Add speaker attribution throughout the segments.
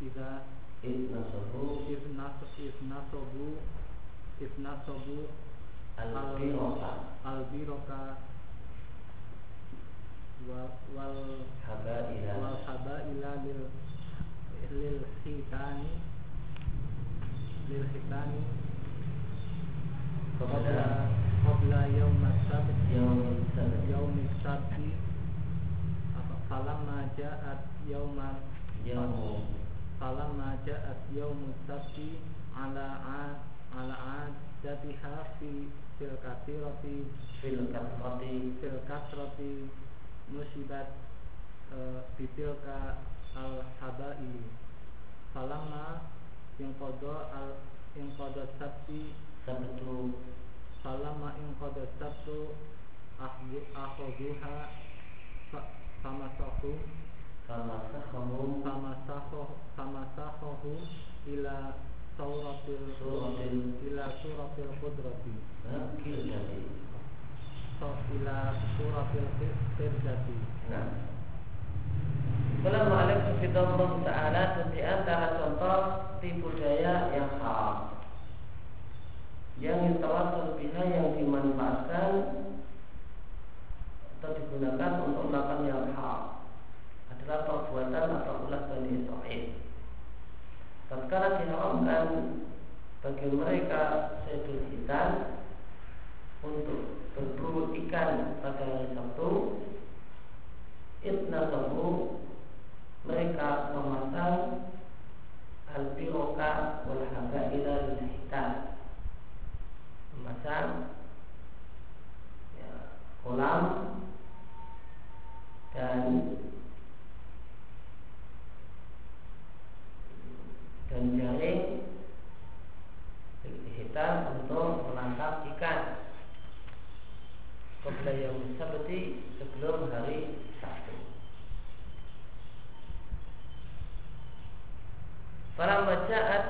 Speaker 1: ifnas ifnasabu ifnasabu
Speaker 2: al-biroka.
Speaker 1: Albiroka. Wal wal
Speaker 2: habaila.
Speaker 1: wal habaila lil lil hitani. Lil hitani. Qabla.
Speaker 2: Kepada
Speaker 1: qabla yaum sabt
Speaker 2: yaum sabat
Speaker 1: yaum sabti. Apa falamma ja'at yauma
Speaker 2: yaum
Speaker 1: falamma ja'at yaum sabti ala ala adatiha fi fil kathirati
Speaker 2: fil kasrati
Speaker 1: fil kasrati musibat eh, bitilka al habaili falamma yang kodo al yang kodo sabti.
Speaker 2: Sabtu.
Speaker 1: Falamma yang kodo sabtu ahdu akhuduha sohu sama sohu ila suratil
Speaker 2: suratil
Speaker 1: ila suratil kudrati
Speaker 2: nakil jadi
Speaker 1: so ila suratil firdati
Speaker 2: nah. Kalau ma'alif Allah Ta'ala. Dan di antara contoh tipu daya yang haram yang ditawassul biha yang dimanfaatkan atau digunakan untuk melakukan yang haram adalah perbuatan atau ulah Bani Israel. Tatkala diharamkan bagi mereka Sayyidul Hitan untuk berburu ikan pada hari Sabtu, Itnasabu mereka memasang al-biroka wal habaila lil hitan memasang ya, kolam dan dan jaring hitam untuk menangkap ikan. Qabla yang sabti sebelum hari Sabtu. Para majaat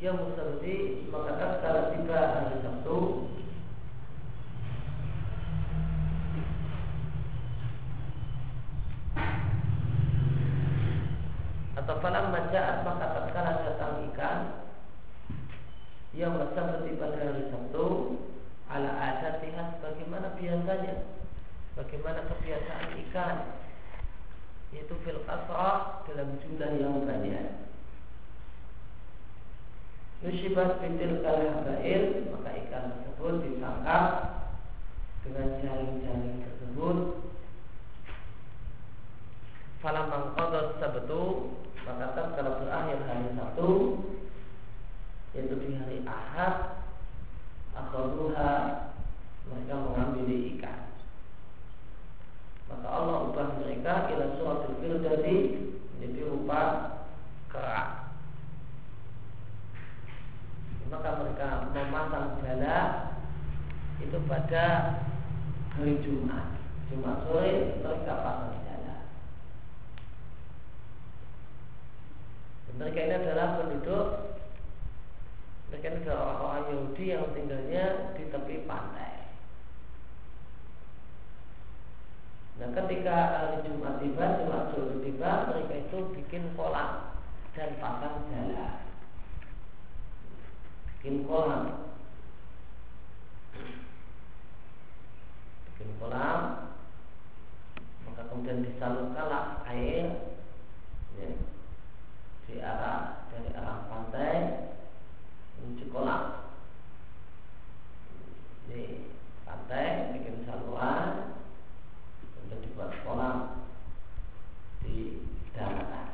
Speaker 2: yang musabdi maka kalau tiba hari Sabtu para majaat maka tatkala datang ikan yang musabdi pada hari Sabtu. Ala adatiha sebagaimana biasanya? Bagaimana kebiasaan ikan? Yaitu fil kasrah dalam jumlah yang banyak. Nusyibat bintil habail Maka ikan tersebut ditangkap Dengan jaring-jaring tersebut. Falam mangkodot sabtu Maka kalau berakhir hari Sabtu Yaitu di hari Ahad Akhaduha Mereka mengambil ikan Maka Allah ubah mereka Ila suratul firdati Menjadi rupa kerak maka mereka memasang jala itu pada hari Jumat. Jumat sore mereka pasang jala. Dan mereka ini adalah penduduk mereka ini adalah orang-orang Yahudi yang tinggalnya di tepi pantai. Nah ketika hari Jumat tiba, Jumat sore tiba, mereka itu bikin kolam dan pasang jala bikin kolam bikin kolam maka kemudian disalurkanlah air di arah dari arah pantai menuju kolam di pantai bikin saluran kemudian dibuat kolam di daratan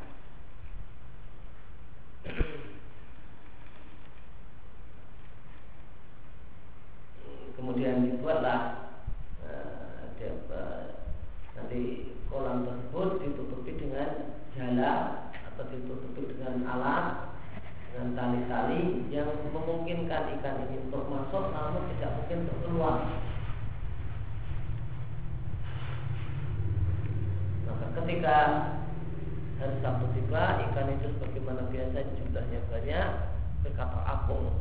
Speaker 2: kemudian dibuatlah uh, dia, uh, nanti kolam tersebut ditutupi dengan jala atau ditutupi dengan alat dengan tali-tali yang memungkinkan ikan ini untuk masuk namun tidak mungkin untuk keluar. Maka ketika hari Sabtu tiba ikan itu sebagaimana biasa jumlahnya banyak berkata apung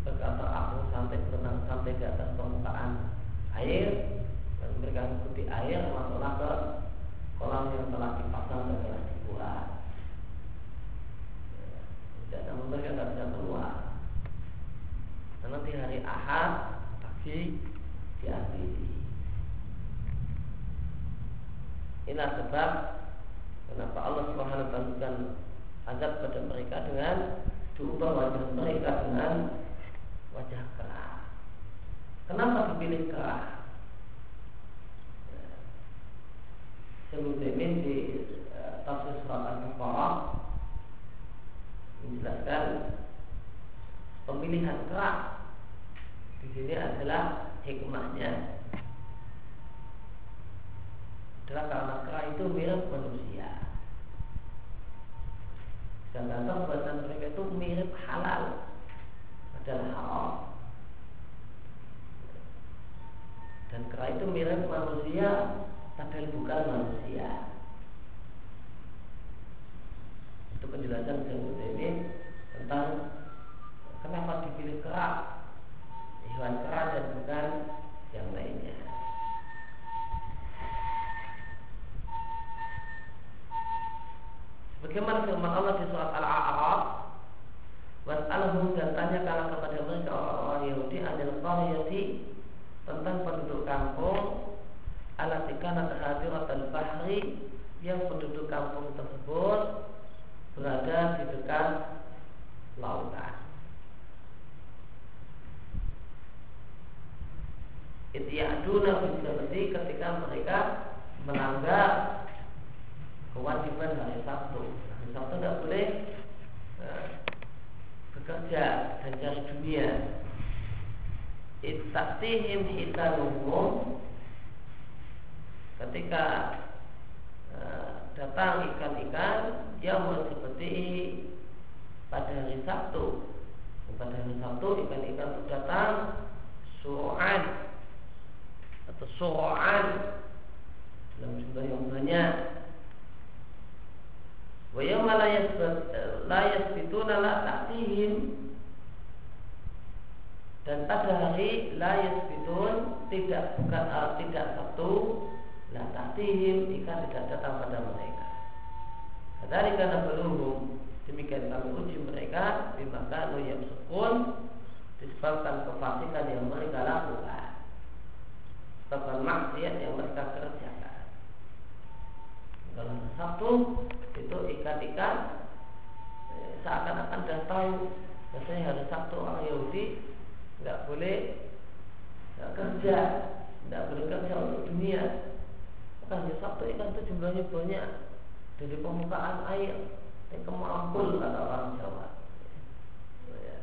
Speaker 2: berkata apung sampai berenang sampai di atas permukaan air dan mereka mengikuti air masuklah ke kolam yang telah dipasang dan telah dibuat ya, namun mereka tidak bisa keluar karena di hari Ahad pagi diakhiri inilah sebab Kenapa Allah Subhanahu wa azab pada mereka dengan diubah wajah mereka dengan wajah kerah. Kenapa dipilih kerah? Sebelum di uh, tafsir surat Al-Baqarah menjelaskan pemilihan kerah di sini adalah hikmahnya karena kera itu mirip manusia. Sedangkan perbuatan mereka itu mirip halal adalah haram. Dan kera itu mirip manusia, tapi bukan manusia. Itu penjelasan ini tentang kenapa dipilih kera, hewan kera Bagaimana firman Allah di surat Al-A'raf? Was'alahum dan tanyakanlah kepada mereka orang-orang Yahudi Anil qaryati Tentang penduduk kampung Alatikana terhadirat al-bahri Yang penduduk kampung tersebut Berada di dekat lautan. Itya'duna bisabdi ketika mereka melanggar kewajiban hari Sabtu. Hari Sabtu tidak boleh uh, bekerja dan cari dunia. Itatihim hitanuhum ketika uh, datang ikan-ikan yang seperti pada hari Sabtu. Pada hari Sabtu ikan-ikan itu datang suruhan atau suruhan dalam jumlah yang banyak Wa yawma la yasbituna la ta'tihim dan pada hari la yasbitun tidak bukan uh, tidak satu la ta'tihim ikan tidak datang pada mereka. Dari karena belum demikian kami uji mereka bimaka lo yang sukun disebabkan kefasikan yang mereka lakukan, disebabkan maksiat yang mereka kerjakan. Kalau Sabtu itu ikan-ikan eh, seakan-akan sudah tahu Biasanya hari Sabtu orang Yahudi nggak boleh nggak kerja, nggak boleh kerja untuk dunia. Kan hari Sabtu ikan itu jumlahnya banyak dari permukaan air yang kemampul kata orang Jawa. Ya.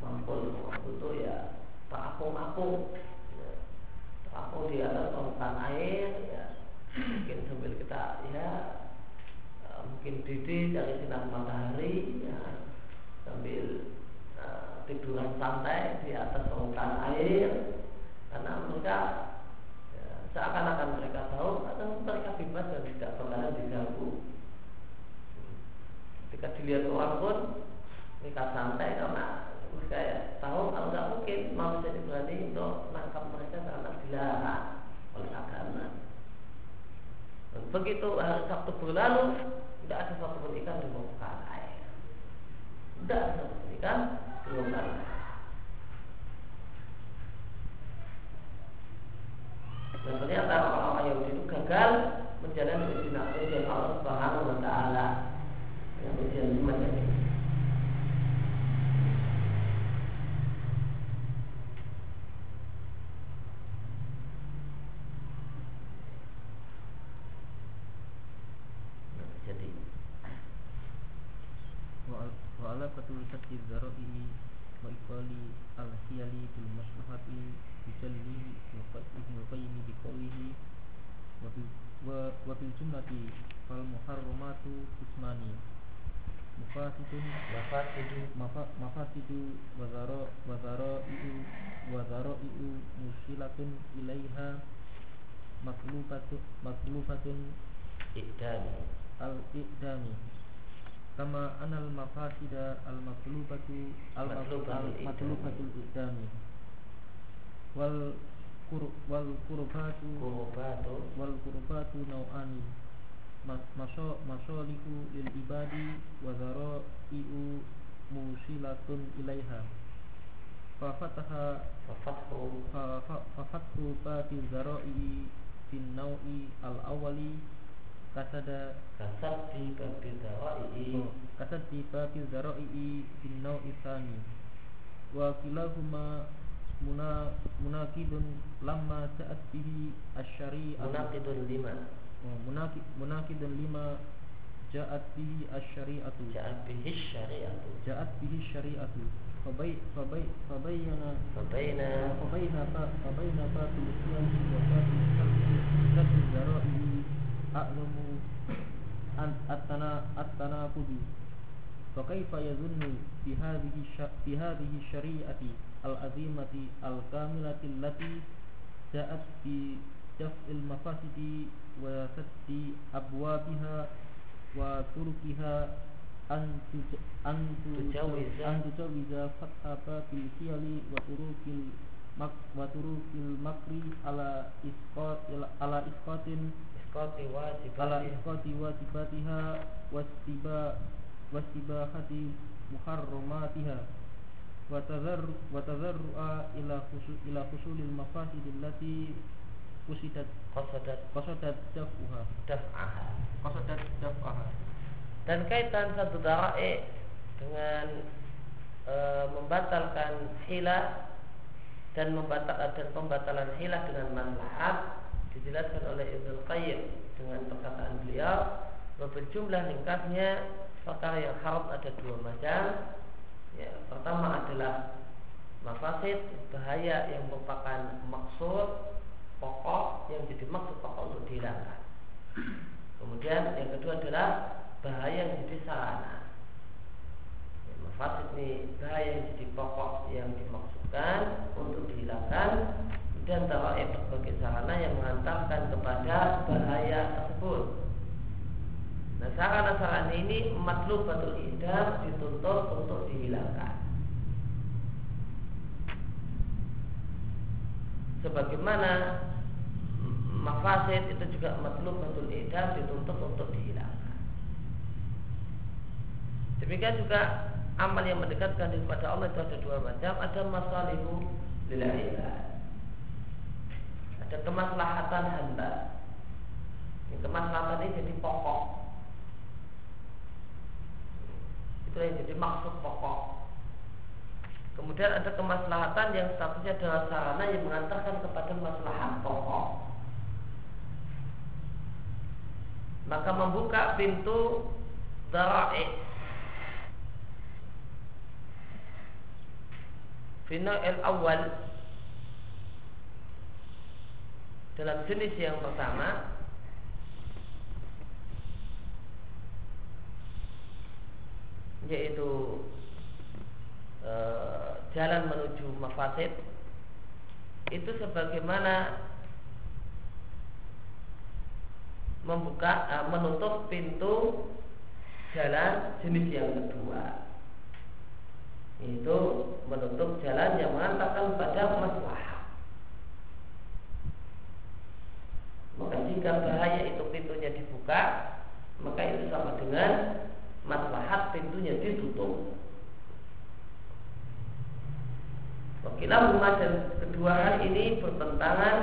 Speaker 2: Kemampul, itu ya terapung-apung, ya. terapung di atas permukaan air, ya mungkin sambil kita ya uh, mungkin didi dari sinar matahari ya, sambil uh, tiduran santai di atas permukaan air. Karena mereka ya, seakan-akan mereka tahu atau mereka bebas dan tidak bakalan diganggu. Ketika dilihat orang pun mereka santai karena mereka ya, tahu kalau nggak mungkin manusia berani untuk menangkap mereka karena dilarang oleh agama Begitu hari Sabtu berlalu, tidak ada satu ikan di permukaan air. Tidak ada satu ikan di permukaan air. Dan ternyata orang-orang Yahudi itu gagal menjalani ujian ujian Allah Subhanahu Wa Taala yang ujian semacam ini.
Speaker 3: betul Ustaz ini
Speaker 4: وإبطال الحيل بالمصلحة بجله ابن القيم بقوله وفي الجملة فالمحرمات قسمان mafasidun
Speaker 2: mafasidu
Speaker 4: mafasidu wazara wazarai'u wazarai'u musilatun ilaiha maklufatu maklufatun
Speaker 2: idami
Speaker 4: al idami kama anal mafasida al maklufatu al maklufatul idami wal kur wal kurbatu
Speaker 2: kurbatu
Speaker 4: wal kurbatu nau'ani. Lil ibadi wa dzara'i'u musilatun ilaiha. Fa fataha
Speaker 2: fa fathu
Speaker 4: fa fathu fin nau'i al awali kasada.
Speaker 2: Kasati bati dzara'i
Speaker 4: oh, kasati bati dzara'i fin nau'i tsani. Wa kilahuma muna munakidun lamma ja'at bihi asy-syari'ah
Speaker 2: munakidun lima.
Speaker 4: Munakid munakidun lima ja'at bihi asy-syari'atu
Speaker 2: ja'at bihi asy-syari'atu
Speaker 4: ja'at bihi asy-syari'atu fabay fabay fabayana
Speaker 2: fabayna
Speaker 4: fabayna wa a'lamu at-tanaqud fa kaifa yadhunnu fi hadhihi fi hadhihi syari'ati al-azimati al-kamilati allati ja'at bi daf'il mafasidi wa saddi abwabiha wa turkiha an tujawiza an tujawiza fatha babil khiyali wa turukil mak wa turukil makri ala isqat ala isqatin
Speaker 2: isqati
Speaker 4: ala isqati wajibatiha wastiba wastibahati muharramatiha. Wa tadharru wa tadharru'a ila khusul ila khusulil mafasidil lati kusidat
Speaker 2: qasadat.
Speaker 4: Qasadat daf'uha.
Speaker 2: Daf'aha.
Speaker 4: Qasadat daf'aha.
Speaker 2: Dan kaitan satu dara'i dengan e, membatalkan hilah dan membatal dan pembatalan hilah dengan manfaat dijelaskan oleh Ibnu Qayyim dengan perkataan beliau bahwa berjumlah ringkasnya perkara yang haram ada dua macam ya, pertama adalah mafasid bahaya yang merupakan maksud pokok yang jadi maksud pokok untuk dihilangkan. Kemudian yang kedua adalah bahaya yang jadi sarana. Ya, mafasid ini bahaya yang jadi pokok yang dimaksudkan untuk dihilangkan dan tawaib sebagai sarana yang mengantarkan kepada bahaya tersebut. Nah sarana-sarana ini matlub batul idam dituntut untuk dihilangkan. sebagaimana mafasid itu juga matlub betul idam dituntut untuk dihilangkan. Demikian juga amal yang mendekatkan diri kepada Allah itu ada dua macam, ada masalihu lillah Ada kemaslahatan hamba. Yang kemaslahatan ini jadi pokok. Itu yang jadi maksud pokok. Kemudian ada kemaslahatan yang statusnya adalah sarana yang mengantarkan kepada maslahat pokok. Maka membuka pintu dara'i Fina el awal dalam jenis yang pertama yaitu e, jalan menuju mafasid itu sebagaimana membuka e, menutup pintu jalan jenis yang kedua itu menutup jalan yang mengantarkan pada masalah maka jika bahaya itu pintunya dibuka maka itu sama dengan maslahat pintunya ditutup Wakilah rumah dan kedua hal ini bertentangan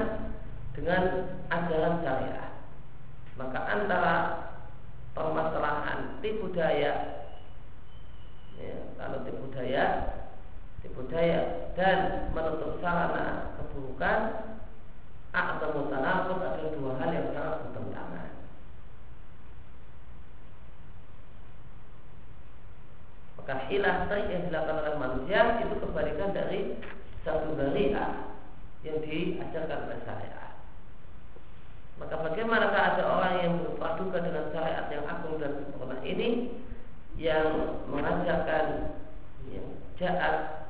Speaker 2: dengan ajaran syariah. Maka antara permasalahan tipu daya, ya, kalau tipu daya, tipu daya dan menutup sarana keburukan, atau mutanafut ada dua hal yang sangat bertentangan. Maka hilah trik yang dilakukan oleh manusia itu kebalikan dari satu dariah yang diajarkan oleh syariat. Maka bagaimanakah ada orang yang berpaduka dengan syariat yang agung dan sempurna ini yang mengajarkan yang jahat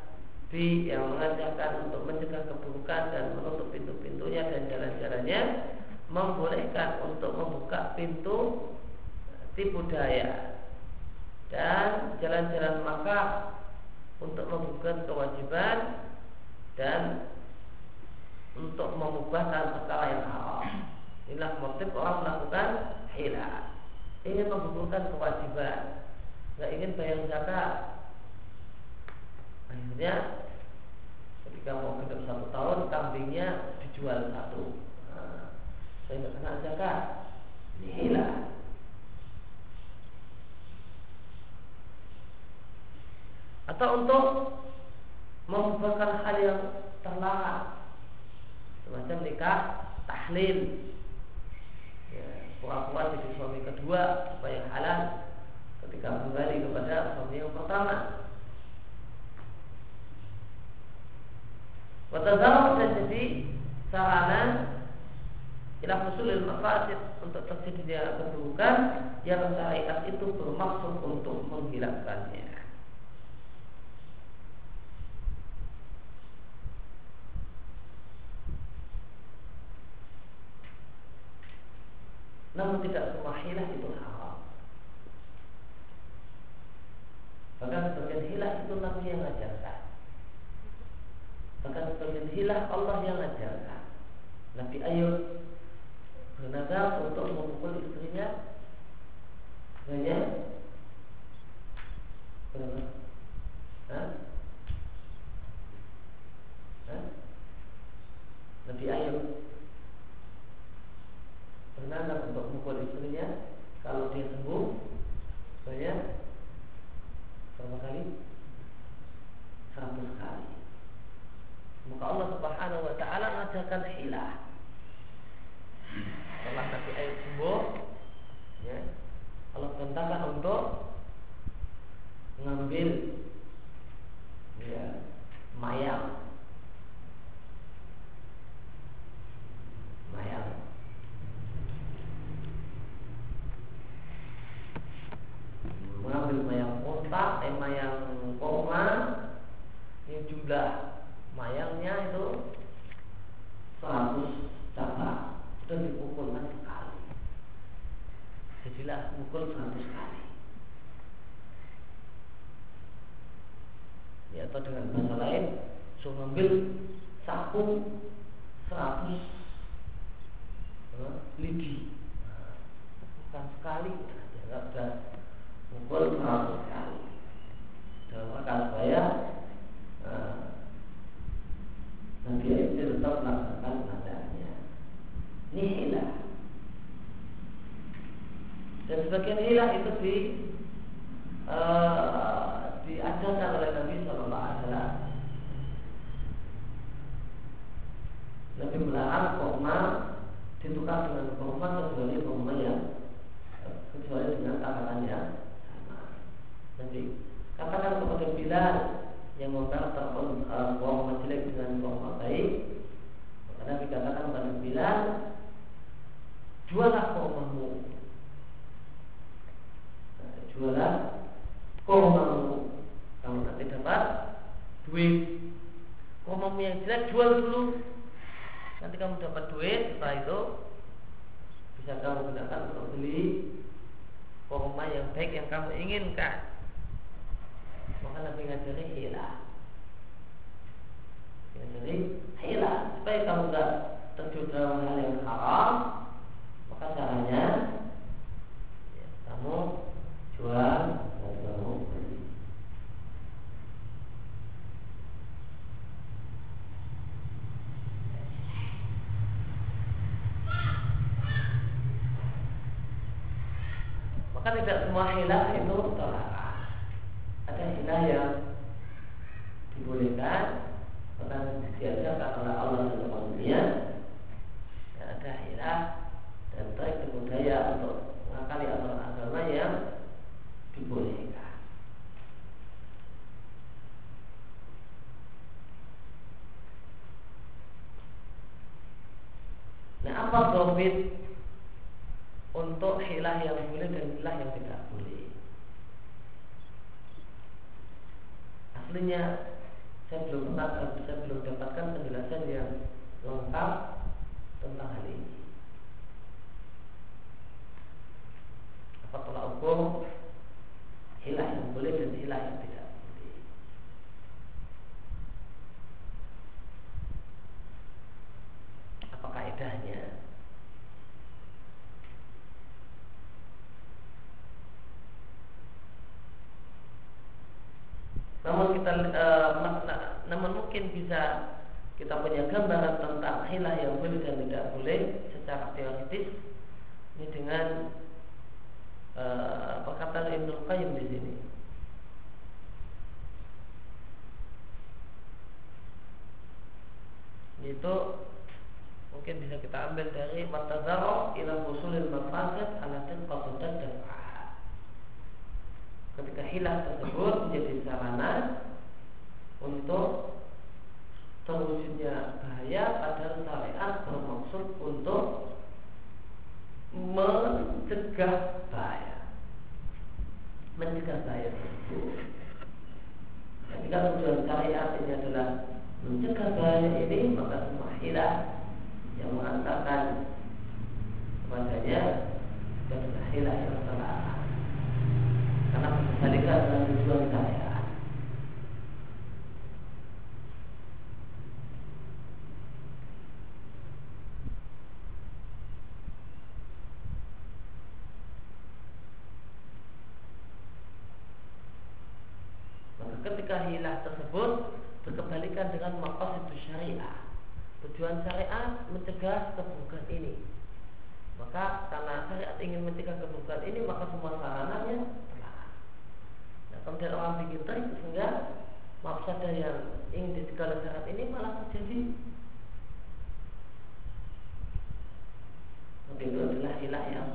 Speaker 2: bi yang mengajarkan untuk mencegah keburukan dan menutup pintu-pintunya dan jalan-jalannya membolehkan untuk membuka pintu tipu daya dan jalan-jalan maka untuk membuka kewajiban dan untuk mengubahkan perkara yang haram. Inilah motif orang melakukan hilah. Ingin menggugurkan kewajiban, nggak ingin bayar zakat. Akhirnya ketika mau genap satu tahun kambingnya dijual satu. Nah, saya nggak kena zakat. Ini. Atau untuk membuahkan hal yang terlarang semacam nikah tahlil ya, pura-pura jadi suami kedua supaya halal ketika kembali kepada suami yang pertama Watazawab bisa jadi sarana ila husulil mafasid untuk terjadinya keburukan yang syariat itu bermaksud untuk menghilangkannya. Namun tidak semua hilah itu haram. Bahkan sebagian hilah itu Nabi yang ajarkan. Sebagian hilah Allah yang ajarkan. Nabi Ayub bernazar untuk memukul istrinya banyak berapa? Hah? Hah? Nabi Ayub bernazar untuk memukul istrinya kalau dia sembuh banyak berapa kali? Seratus kali. Maka Allah Subhanahu Wa Taala mengajarkan hilah. Setelah Nabi Ayub sembuh, ya, Allah perintahkan untuk mengambil ya, mayang mayang mengambil mayang otak, eh mayang koma yang jumlah mayangnya itu 100 cabang dan dipukulkan sekali. Jadilah pukul 100 kali. Ya atau dengan bahasa lain, suruh mengambil sapu 100 lidi. Bukan sekali, ya, sudah pukul 100 kali dalam rangka supaya uh, Nabi itu tetap melaksanakan penadaannya ini hilah dan sebagian hilah itu di uh, diajarkan oleh Nabi Shallallahu Alaihi Wasallam Nabi melarang kurma ditukar dengan kurma kecuali kurma yang kecuali dengan takaran yang Nabi katakan kepada Bilal yang membaca bohong jelek dengan bohong baik maka Nabi katakan kepada Bilal jualah kormamu nah, jualah kormamu kamu nanti dapat duit. Kormamu yang jelek jual dulu. Nanti kamu dapat duit setelah itu bisa kamu gunakan untuk beli korma yang baik yang kamu inginkan. Maka Nabi ngajari hilah Ngajari hilah Supaya kamu tidak terjun dalam hal yang haram Maka caranya ya, Kamu jual Maka tidak semua hilaf itu terlarang. Ada hilaf yang dibolehkan, bahkan diajarkan oleh Allah dan dunia Dan ada hilaf dan baik dan budaya untuk mengakali aturan agama yang dibolehkan. Nah, apa profit untuk hilah yang aslinya saya belum dapat, saya belum dapatkan penjelasan yang lengkap tentang hal ini. Apa tolak ukur istilah tersebut berkebalikan dengan maqasid syariah. Tujuan syariah mencegah keburukan ini. Maka karena syariat ingin mencegah keburukan ini, maka semua sarananya telah. Nah, kemudian orang bikin trik sehingga mafsadah yang ingin dicegah oleh syariat ini malah terjadi. Mungkin itu adalah ilah yang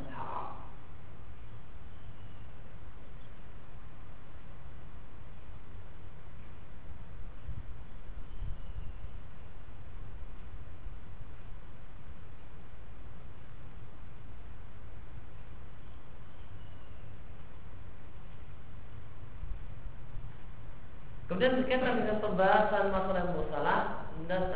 Speaker 2: Kemudian berkaitan dengan pembahasan masalah musalah dan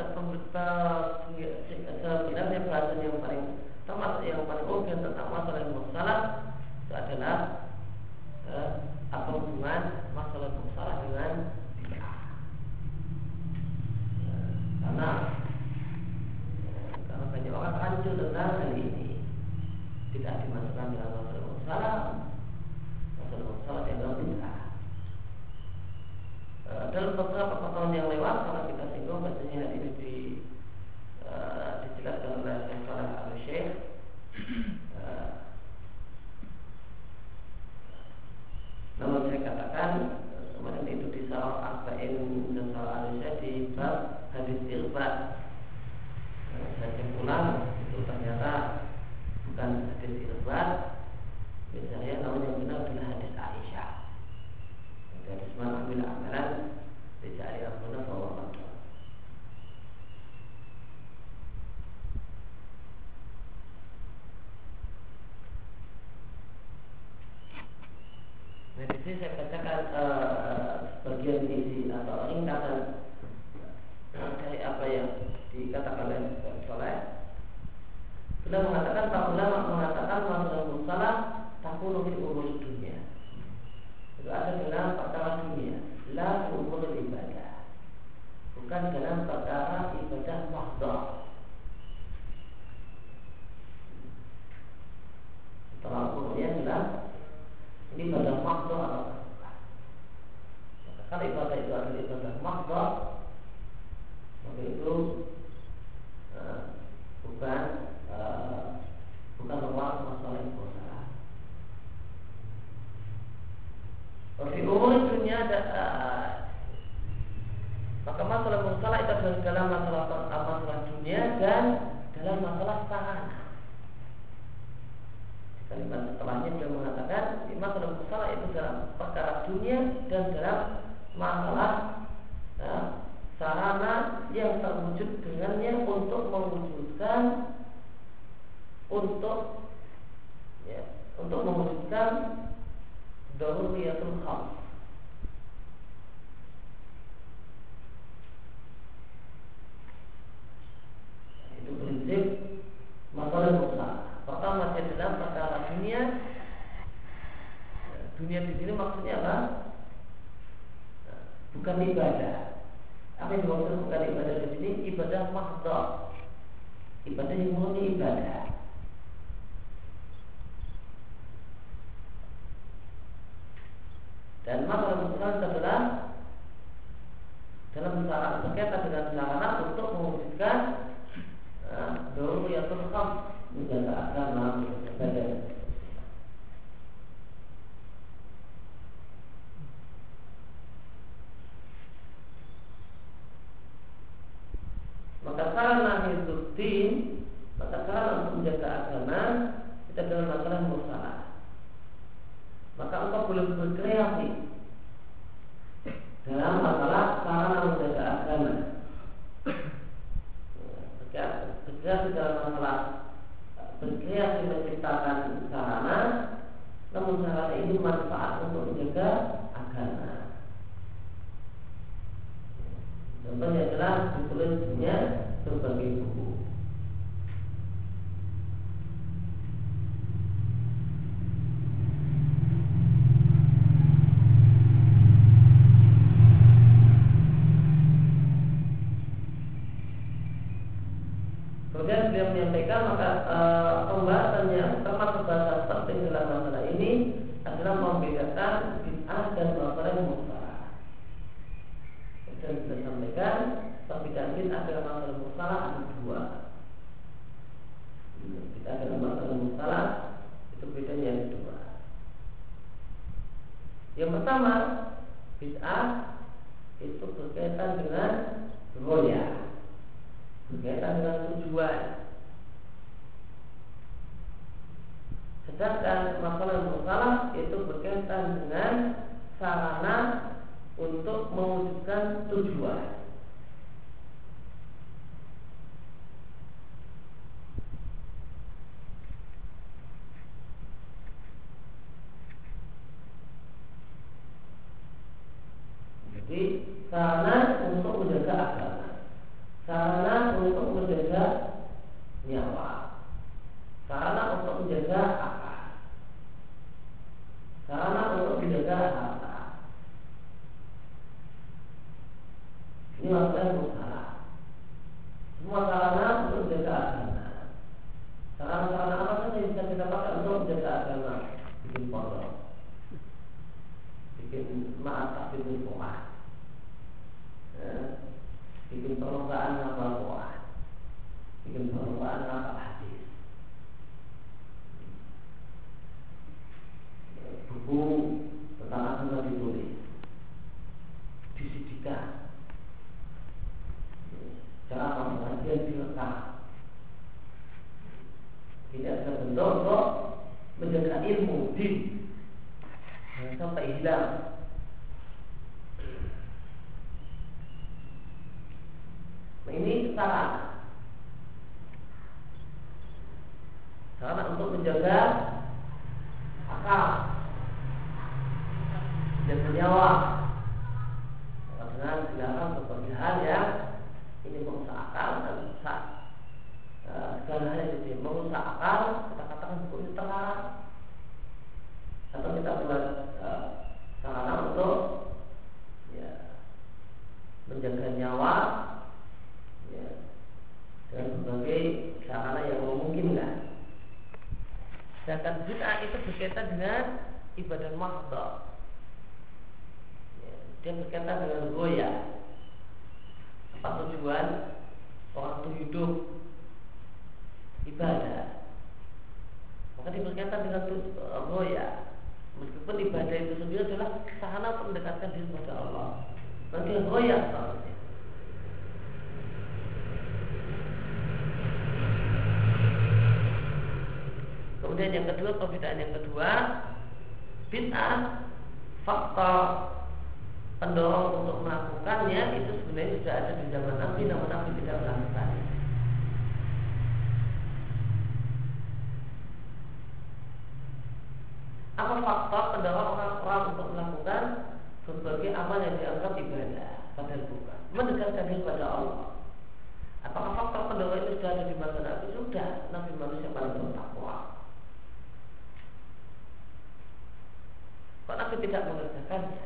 Speaker 2: masalah hiduddin maka cara untuk menjaga agama kita dalam masalah musalah maka engkau boleh berkreasi dalam masalah cara menjaga agama. Ya, berkreasi dalam masalah berkreasi menciptakan sarana namun sarana ini manfaat untuk menjaga agama. Contohnya adalah ditulisnya sebagai makanan mukalaf itu berkaitan dengan sarana untuk mewujudkan tujuan. Jadi sarana undang-undang padahal bukan mendekatkan diri pada Allah apakah faktor pendorong itu sudah ada di masa Nabi sudah Nabi manusia paling bertakwa kok Nabi tidak mengerjakannya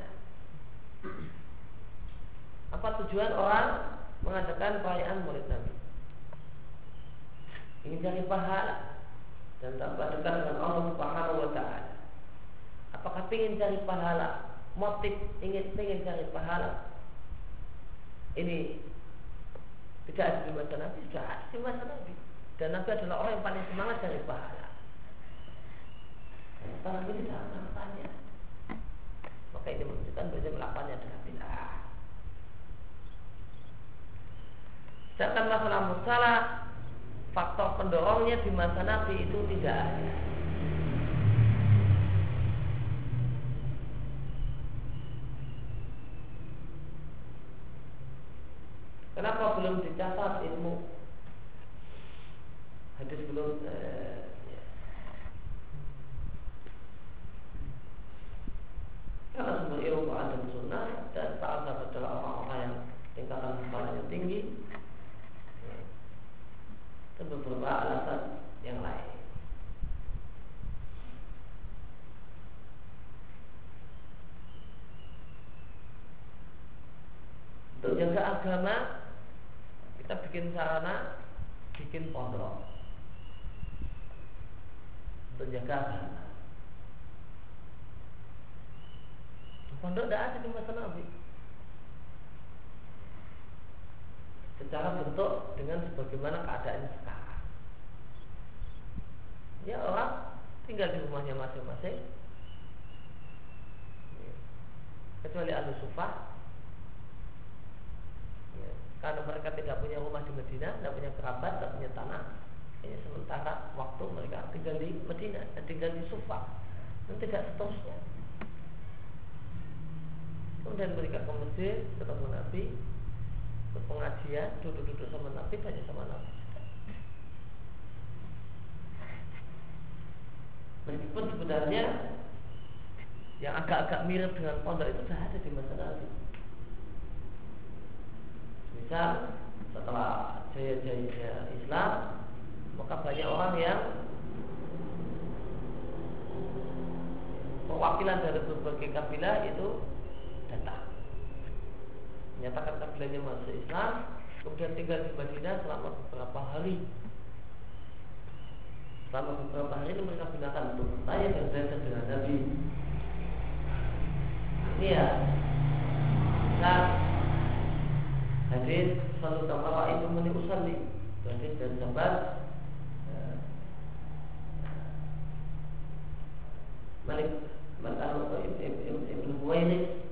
Speaker 2: apa tujuan orang mengadakan perayaan Maulid Nabi ingin cari pahala dan tambah dekat dengan Allah Subhanahu wa taala. Apakah ingin cari pahala? Motif ingin ingin cari pahala. Ini tidak ada di masa Nabi, sudah ada di masa Nabi. Dan Nabi adalah orang yang paling semangat cari pahala. Karena Nabi tidak melakukannya. Maka ini menunjukkan bahwa melakukannya dengan bid'ah. Sedangkan masalah musalah faktor pendorongnya di masa Nabi itu tidak ada. Kenapa belum dicatat ilmu hadis belum eh, ya. Karena sumber ilmu ada sunnah dan saat adalah orang-orang yang tingkatan kepalanya tinggi dan beberapa alasan yang lain. Untuk jaga agama kita bikin sarana, bikin pondok. Untuk jaga agama. Pondok tidak ada di masa Nabi. secara bentuk dengan sebagaimana keadaan sekarang. Ya orang tinggal di rumahnya masing-masing, ya. kecuali ahli sufah, ya. karena mereka tidak punya rumah di Medina, tidak punya kerabat, tidak punya tanah. Ini sementara waktu mereka tinggal di Medina, tinggal di sufah, dan tidak seterusnya. Kemudian mereka ke masjid, ketemu Nabi, pengajian duduk-duduk sama Nabi banyak sama Nabi. Meskipun sebenarnya yang agak-agak mirip dengan pondok itu sudah ada di masa Nabi misal setelah jaya-jayanya Islam maka banyak orang yang perwakilan dari berbagai kabilah itu datang. Menyatakan kabilahnya masuk Islam kemudian tinggal di Madinah selama beberapa hari. Selama beberapa hari ini mereka gunakan untuk bertanya dan belajar dengan Nabi. Ini ya nah hadis selalu kamar itu meni usalli. Hadis dari sahabat Malik Malik Ibn Huwainis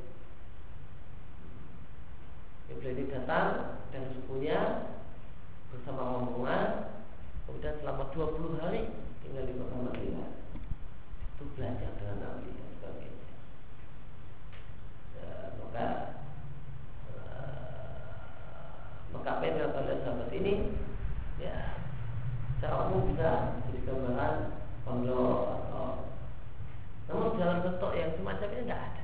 Speaker 2: Iblis datang dan sukunya bersama rombongan kemudian selama 20 hari tinggal di Mekah Madinah. Itu belajar dengan Nabi dan sebagainya. Ya, maka maka apa yang dilakukan sahabat ini ya secara umum bisa jadi gambaran pondok atau namun dalam bentuk yang semacam ini tidak ada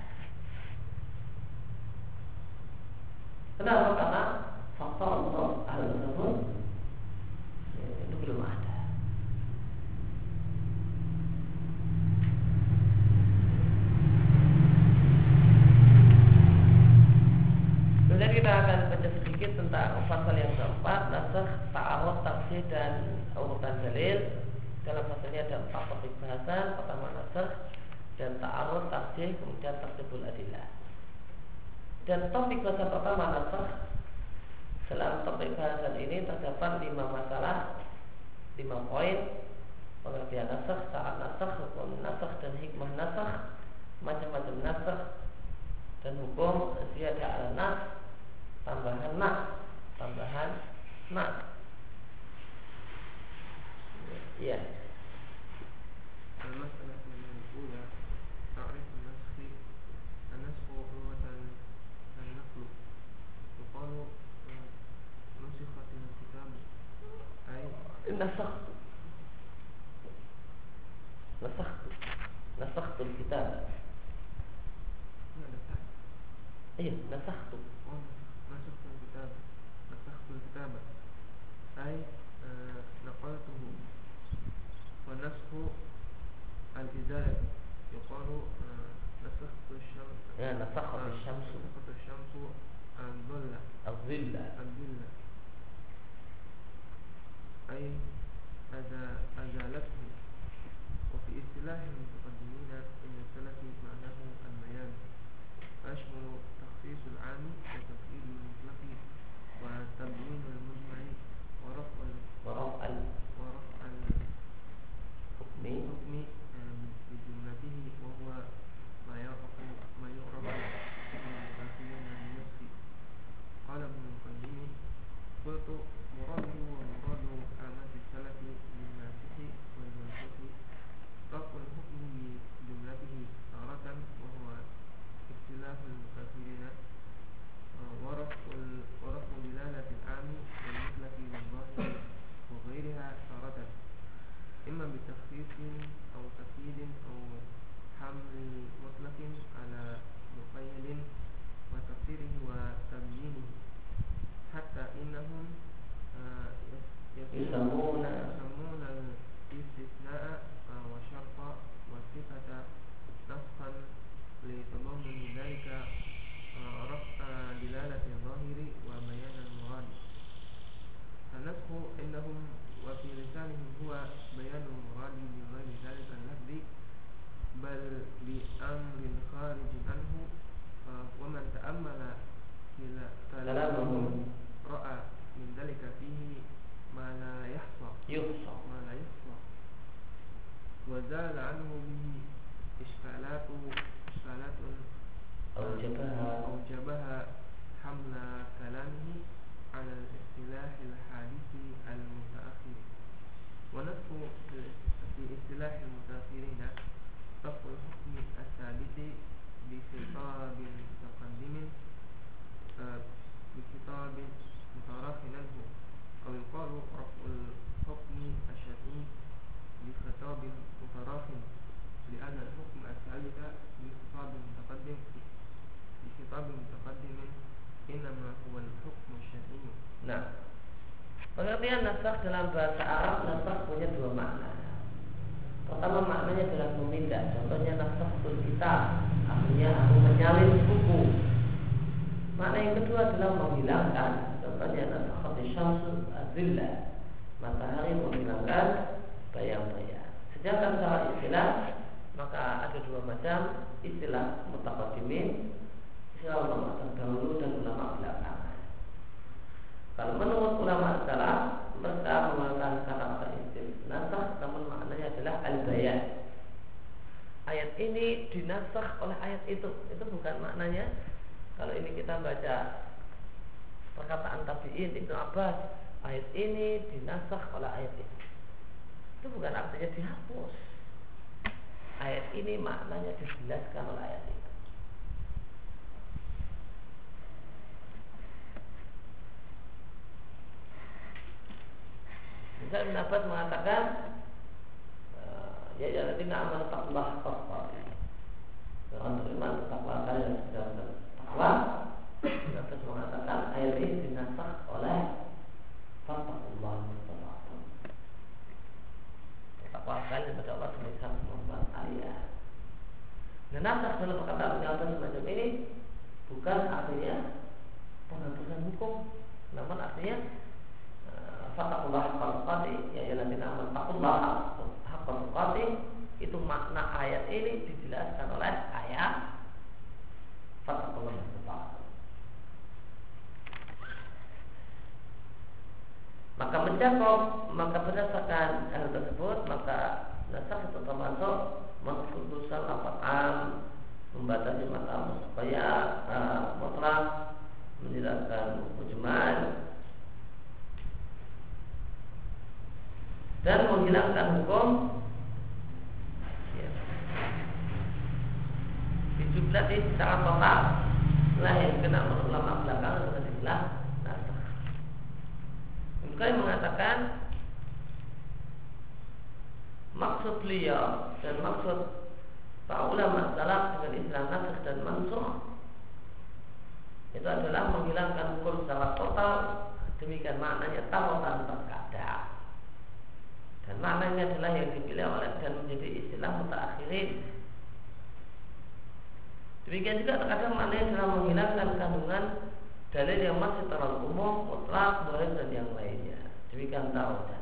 Speaker 2: Kenapa? Karena faktor untuk hal tersebut ya, itu belum ada. Kemudian kita akan baca sedikit tentang pasal yang keempat, nasah, ta'aruf, tafsir dan urutan dalil. Dalam pasal ini ada empat bahasan. Pertama nasah dan ta'aruf, tafsir, kemudian tafsirul adillah. Dan topik bahasan pertama nasah Dalam topik bahasan ini terdapat lima masalah Lima poin. Pengertian nasah, syarat nasah, hukum nasah dan hikmah nasah Macam-macam nasah Dan hukum ziyada al nas Tambahan nas Tambahan nas Ya. nasakh
Speaker 3: نسخت.
Speaker 2: نسخت. نسخت
Speaker 3: الكتاب. إيه نسخت نسخت الكتاب نسخت الكتاب أي آه نقلته والنسخ الإزالة. يقال آه، آه،
Speaker 2: نسخت الشمس.
Speaker 3: نسخت
Speaker 2: الشمس.
Speaker 3: نسخت الشمس. الظل
Speaker 2: الظل
Speaker 3: الظل أي أزا- أزالته. وفي اصطلاح المتقدمين إن السلف معناه الميان فيشمل تخصيص العام وتفعيل المطلق وتبيين اصطلاح المتأخرين رفع الحكم الثابت بخطاب متقدم آه، بخطاب متراخ عنه أو يقال رفع الحكم الشرعي بخطاب متراخ لأن الحكم الثابت بخطاب متقدم بخطاب متقدم إنما هو الحكم الشرعي
Speaker 2: Nah, pengertian nasakh dalam bahasa Arab nasakh punya dua makna. Pertama maknanya adalah memindah. Contohnya nasakh kita artinya aku menyalin buku. Makna yang kedua adalah menghilangkan. Contohnya nasakh syamsu azillah. Matahari menghilangkan bayang-bayang. Sedangkan secara istilah maka ada dua macam istilah mutakadimin, istilah ulama terdahulu dan ulama belakangan. Kalau menurut ulama salah mereka menggunakan kata-kata istinasah namun maknanya adalah al-bayan. Ayat ini dinasah oleh ayat itu. Itu bukan maknanya kalau ini kita baca perkataan tabi'in Ibnu Abbas ayat ini dinasah oleh ayat itu. Itu bukan artinya dihapus. Ayat ini maknanya dijelaskan oleh ayat itu. Misal Ibn mengatakan Ya ya nanti amal takwa takwa. Orang beriman takwa kalian sedang takwa Abbas mengatakan ayat ini dinasah oleh Fatakullah mustata'atun Takwa kalian kepada Allah semisal membuat ayat Dan nasah dalam perkataan Abbas semacam ini Bukan artinya penghapusan hukum. Namun artinya Fatakullah haqqal tuqati Ya ayyuhalladzina amanu taqullaha haqqal tuqati Itu makna ayat ini dijelaskan oleh ayat Fatakullah Maka mencakup Maka berdasarkan hal tersebut Maka nasab itu termasuk Mengkhususkan lafaz am Membatasi mata supaya uh, Mutlak Menjelaskan mujmal dan menghilangkan hukum ya. dijumlahi secara total yang kena ulama belakangan dengan nasah. Mungkin mengatakan maksud beliau dan maksud para ulama salaf dengan istilah nasakh dan mansuh itu adalah menghilangkan hukum secara total demikian maknanya tarotan terkadang dan maknanya adalah yang dipilih oleh dan menjadi istilah mutakhirin. Demikian juga terkadang maknanya adalah menghilangkan kandungan dalil yang masih terlalu umum mutlak boleh dan yang lainnya. Demikian tarotan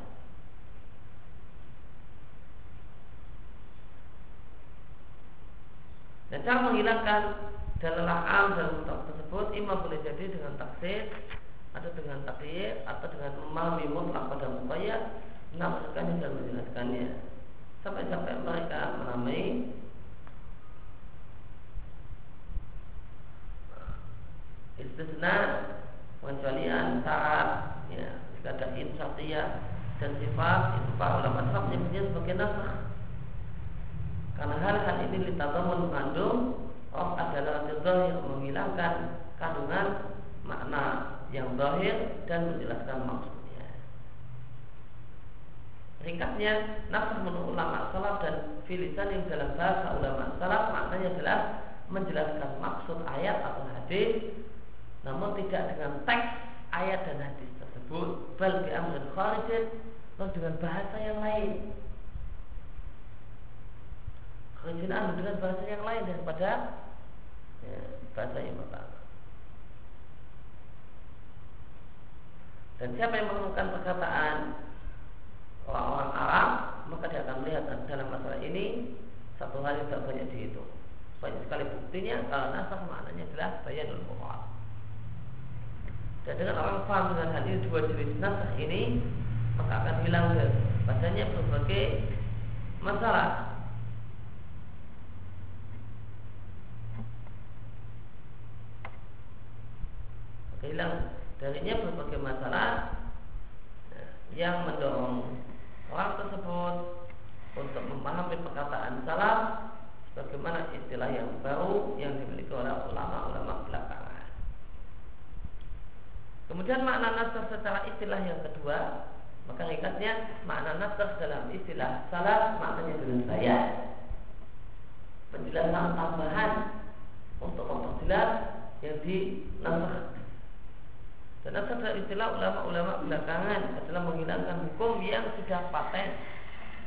Speaker 2: Dan cara menghilangkan dalalah am dalam tersebut imam boleh jadi dengan taksir atau dengan takyir atau dengan memahami mutlak pada muqayyad menafsirkannya dan menjelaskannya. Sampai-sampai mereka menamai istisna pengecualian syarat ya jika ada insatiyah dan sifat itu para ulama salaf menyebutnya sebagai nasakh karena hal-hal ini litadamun mengandung Oh adalah zahir menghilangkan kandungan makna yang zahir dan menjelaskan maksudnya. Ringkasnya, nafsu menurut ulama salaf dan filisan yang dalam bahasa ulama salaf maknanya adalah menjelaskan maksud ayat atau hadis namun tidak dengan teks ayat dan hadis tersebut bal bi amrin kharijin dengan bahasa yang lain Kerinjinan dengan bahasa yang lain daripada ya, bahasa yang pertama. Dan siapa yang menemukan perkataan orang-orang Arab, maka dia akan melihat dalam masalah ini satu hal yang tak banyak dihitung. Banyak sekali buktinya kalau nasab maknanya adalah bayanul murad. Dan dengan orang paham dengan hal ini dua jenis nasab ini, maka akan hilang bahasanya berbagai masalah hilang darinya berbagai masalah yang mendorong orang tersebut untuk memahami perkataan salah bagaimana istilah yang baru yang dimiliki oleh ulama-ulama belakangan. Kemudian makna nasr secara istilah yang kedua, maka ringkasnya makna nasr dalam istilah salah maknanya dengan saya penjelasan tambahan untuk memperjelas yang dinasr dan adalah istilah ulama-ulama belakangan adalah menghilangkan hukum yang sudah paten,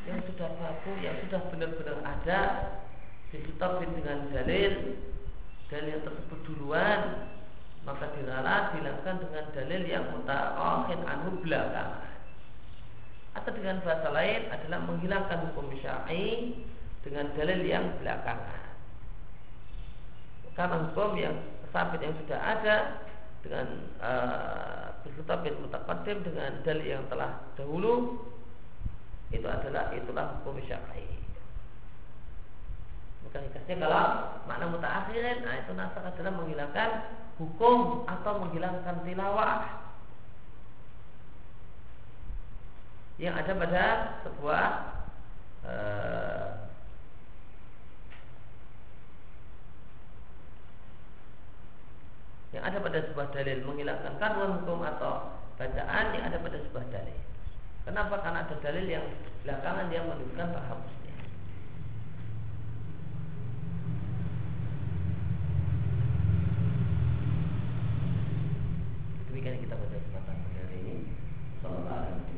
Speaker 2: yang sudah baku, yang sudah benar-benar ada ditutupin dengan dalil. Dalil tersebut duluan maka diralat dilakukan dengan dalil yang mutarohin anu belakangan. Atau dengan bahasa lain adalah menghilangkan hukum syar'i dengan dalil yang belakangan. Karena hukum yang sabit yang sudah ada dengan uh, bin mutaqaddim dengan dalil yang telah dahulu itu adalah itulah hukum syar'i. Maka dikasih kalau makna mutaakhirin, nah itu nasakh adalah menghilangkan hukum atau menghilangkan tilawah yang ada pada sebuah uh, yang ada pada sebuah dalil menghilangkan karuan hukum atau bacaan yang ada pada sebuah dalil. Kenapa? Karena ada dalil yang belakangan dia menunjukkan penghapusnya. Demikian kita baca kesempatan hari ini. Selamat